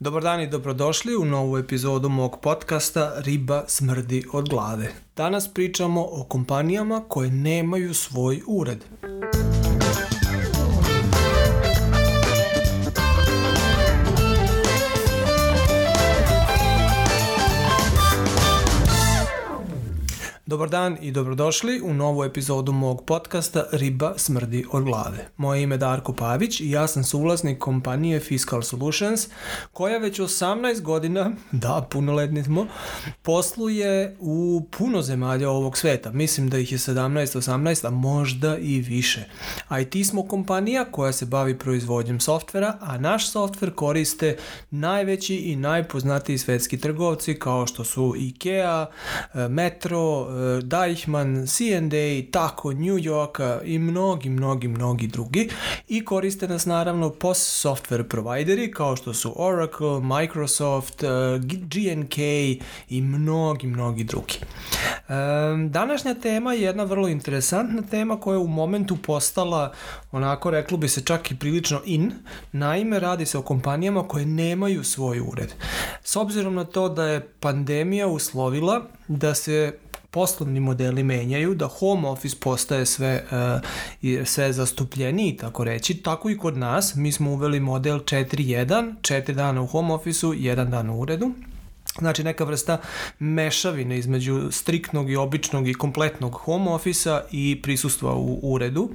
Dobar dan i dobrodošli u novu epizodu mog podcasta Riba smrdi od glave. Danas pričamo o kompanijama koje nemaju svoj ured. Dobar dan i dobrodošli u novu epizodu mog podcasta Riba smrdi od glave. Moje ime je Darko Pavić i ja sam suvlasnik kompanije Fiscal Solutions koja već 18 godina, da puno smo, posluje u puno zemalja ovog sveta. Mislim da ih je 17, 18, a možda i više. IT smo kompanija koja se bavi proizvodnjom softvera, a naš softver koriste najveći i najpoznatiji svetski trgovci kao što su IKEA, e, Metro, e, Eh, Deichmann, C&A, Tako, New York eh, i mnogi, mnogi, mnogi drugi i koriste nas naravno post software provideri kao što su Oracle, Microsoft, eh, GNK i mnogi, mnogi drugi. Današnja tema je jedna vrlo interesantna tema koja je u momentu postala onako reklo bi se čak i prilično in, naime radi se o kompanijama koje nemaju svoj ured. S obzirom na to da je pandemija uslovila da se poslovni modeli menjaju, da home office postaje sve, eh, sve zastupljeniji, tako reći. Tako i kod nas, mi smo uveli model 4.1, 4 dana u home office-u, 1 dan u uredu znači neka vrsta mešavine između striktnog i običnog i kompletnog home office i prisustva u uredu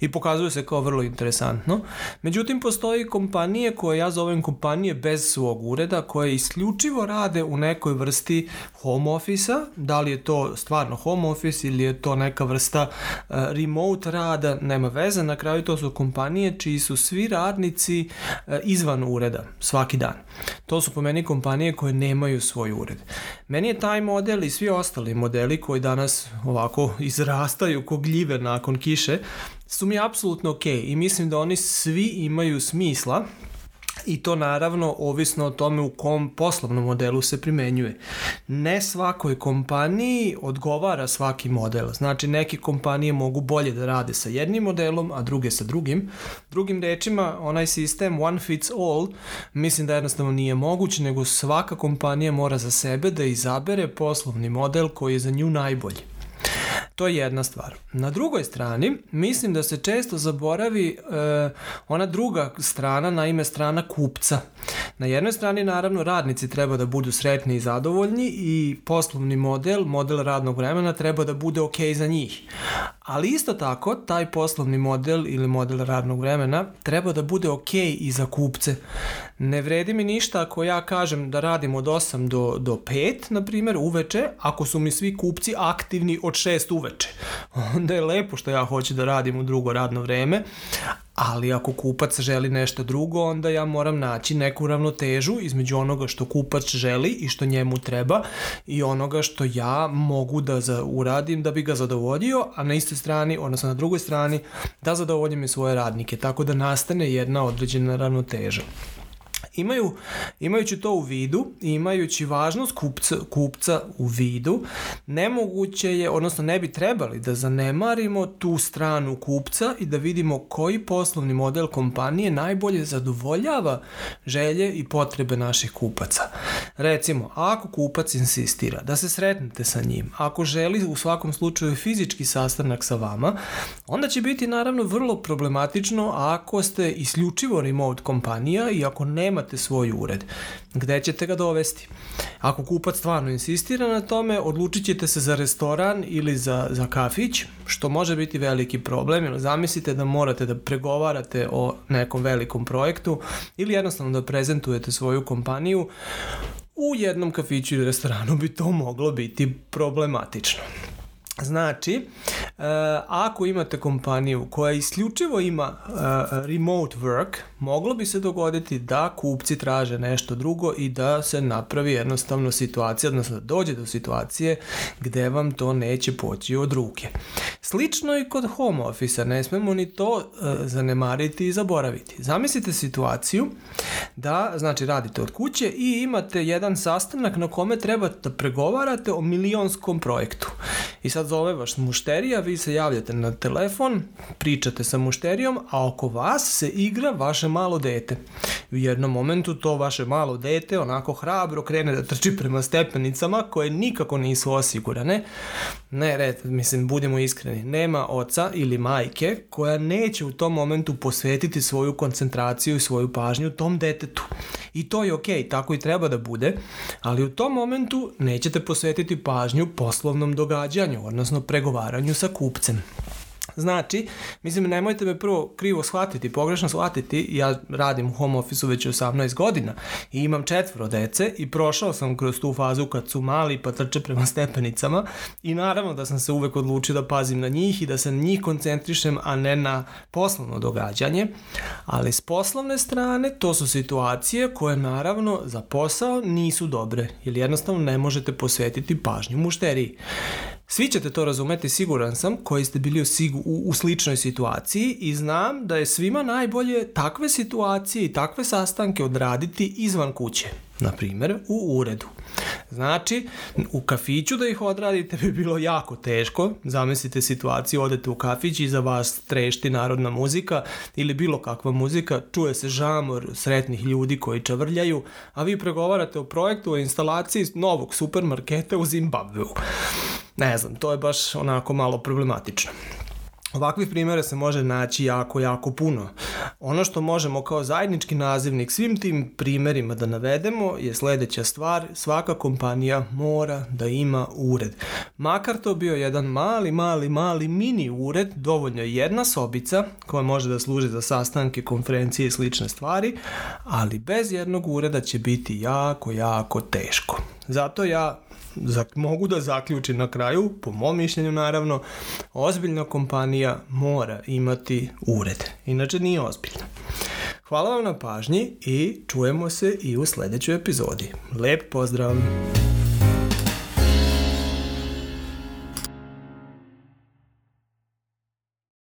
i pokazuje se kao vrlo interesantno. Međutim, postoji kompanije koje ja zovem kompanije bez svog ureda koje isključivo rade u nekoj vrsti home office da li je to stvarno home office ili je to neka vrsta eh, remote rada, nema veze, na kraju to su kompanije čiji su svi radnici eh, izvan ureda svaki dan. To su po meni kompanije koje nemaju svoj ured. Meni je taj model i svi ostali modeli koji danas ovako izrastaju ko gljive nakon kiše su mi apsolutno ok i mislim da oni svi imaju smisla i to naravno ovisno o tome u kom poslovnom modelu se primenjuje. Ne svakoj kompaniji odgovara svaki model, znači neke kompanije mogu bolje da rade sa jednim modelom, a druge sa drugim. Drugim rečima, onaj sistem one fits all mislim da jednostavno nije moguć, nego svaka kompanija mora za sebe da izabere poslovni model koji je za nju najbolji. To je jedna stvar. Na drugoj strani, mislim da se često zaboravi e, ona druga strana, naime strana kupca. Na jednoj strani naravno radnici treba da budu sretni i zadovoljni i poslovni model, model radnog vremena treba da bude ok za njih. Ali isto tako taj poslovni model ili model radnog vremena treba da bude ok i za kupce. Ne vredi mi ništa ako ja kažem da radim od 8 do, do 5, na primjer, uveče, ako su mi svi kupci aktivni od 6 uveče. Onda je lepo što ja hoću da radim u drugo radno vreme, ali ako kupac želi nešto drugo, onda ja moram naći neku ravnotežu između onoga što kupac želi i što njemu treba i onoga što ja mogu da za, uradim da bi ga zadovoljio, a na istoj strani, odnosno na drugoj strani, da zadovoljim i svoje radnike, tako da nastane jedna određena ravnoteža imaju, imajući to u vidu i imajući važnost kupca, u vidu, nemoguće je, odnosno ne bi trebali da zanemarimo tu stranu kupca i da vidimo koji poslovni model kompanije najbolje zadovoljava želje i potrebe naših kupaca. Recimo, ako kupac insistira da se sretnete sa njim, ako želi u svakom slučaju fizički sastanak sa vama, onda će biti naravno vrlo problematično ako ste isključivo remote kompanija i ako nemate svoj ured. Gde ćete ga dovesti? Ako kupac stvarno insistira na tome, odlučit ćete se za restoran ili za, za kafić, što može biti veliki problem, jer zamislite da morate da pregovarate o nekom velikom projektu ili jednostavno da prezentujete svoju kompaniju, u jednom kafiću ili restoranu bi to moglo biti problematično. Znači, e, ako imate kompaniju koja isključivo ima e, remote work, moglo bi se dogoditi da kupci traže nešto drugo i da se napravi jednostavno situacija, odnosno da dođe do situacije gde vam to neće poći od ruke. Slično i kod home office ne smemo ni to e, zanemariti i zaboraviti. Zamislite situaciju da, znači, radite od kuće i imate jedan sastanak na kome trebate da pregovarate o milionskom projektu i sad zove vaš mušterija, vi se javljate na telefon, pričate sa mušterijom, a oko vas se igra vaše malo dete. U jednom momentu to vaše malo dete onako hrabro krene da trči prema stepenicama koje nikako nisu osigurane. Ne, red, mislim, budimo iskreni, nema oca ili majke koja neće u tom momentu posvetiti svoju koncentraciju i svoju pažnju tom detetu. I to je ok, tako i treba da bude, ali u tom momentu nećete posvetiti pažnju poslovnom događanju pitanju, odnosno pregovaranju sa kupcem. Znači, mislim, nemojte me prvo krivo shvatiti, pogrešno shvatiti, ja radim u home office već 18 godina i imam četvro dece i prošao sam kroz tu fazu kad su mali pa trče prema stepenicama i naravno da sam se uvek odlučio da pazim na njih i da se na njih koncentrišem, a ne na poslovno događanje, ali s poslovne strane to su situacije koje naravno za posao nisu dobre, jer jednostavno ne možete posvetiti pažnju mušteriji. Svi ćete to razumeti, siguran sam, koji ste bili u, u, sličnoj situaciji i znam da je svima najbolje takve situacije i takve sastanke odraditi izvan kuće, na primjer u uredu. Znači, u kafiću da ih odradite bi bilo jako teško. Zamislite situaciju, odete u kafić i za vas trešti narodna muzika ili bilo kakva muzika, čuje se žamor sretnih ljudi koji čavrljaju, a vi pregovarate o projektu o instalaciji novog supermarketa u Zimbabveu. Ne znam, to je baš onako malo problematično. Ovakvih primjera se može naći jako, jako puno. Ono što možemo kao zajednički nazivnik svim tim primjerima da navedemo je sljedeća stvar, svaka kompanija mora da ima ured. Makar to bio jedan mali, mali, mali mini ured, dovoljno jedna sobica koja može da služi za sastanke, konferencije i slične stvari, ali bez jednog ureda će biti jako, jako teško. Zato ja mogu da zaključim na kraju, po mom mišljenju naravno, ozbiljna kompanija mora imati ured, inače nije ozbiljna. Hvala vam na pažnji i čujemo se i u sljedećoj epizodi. Lijep pozdrav!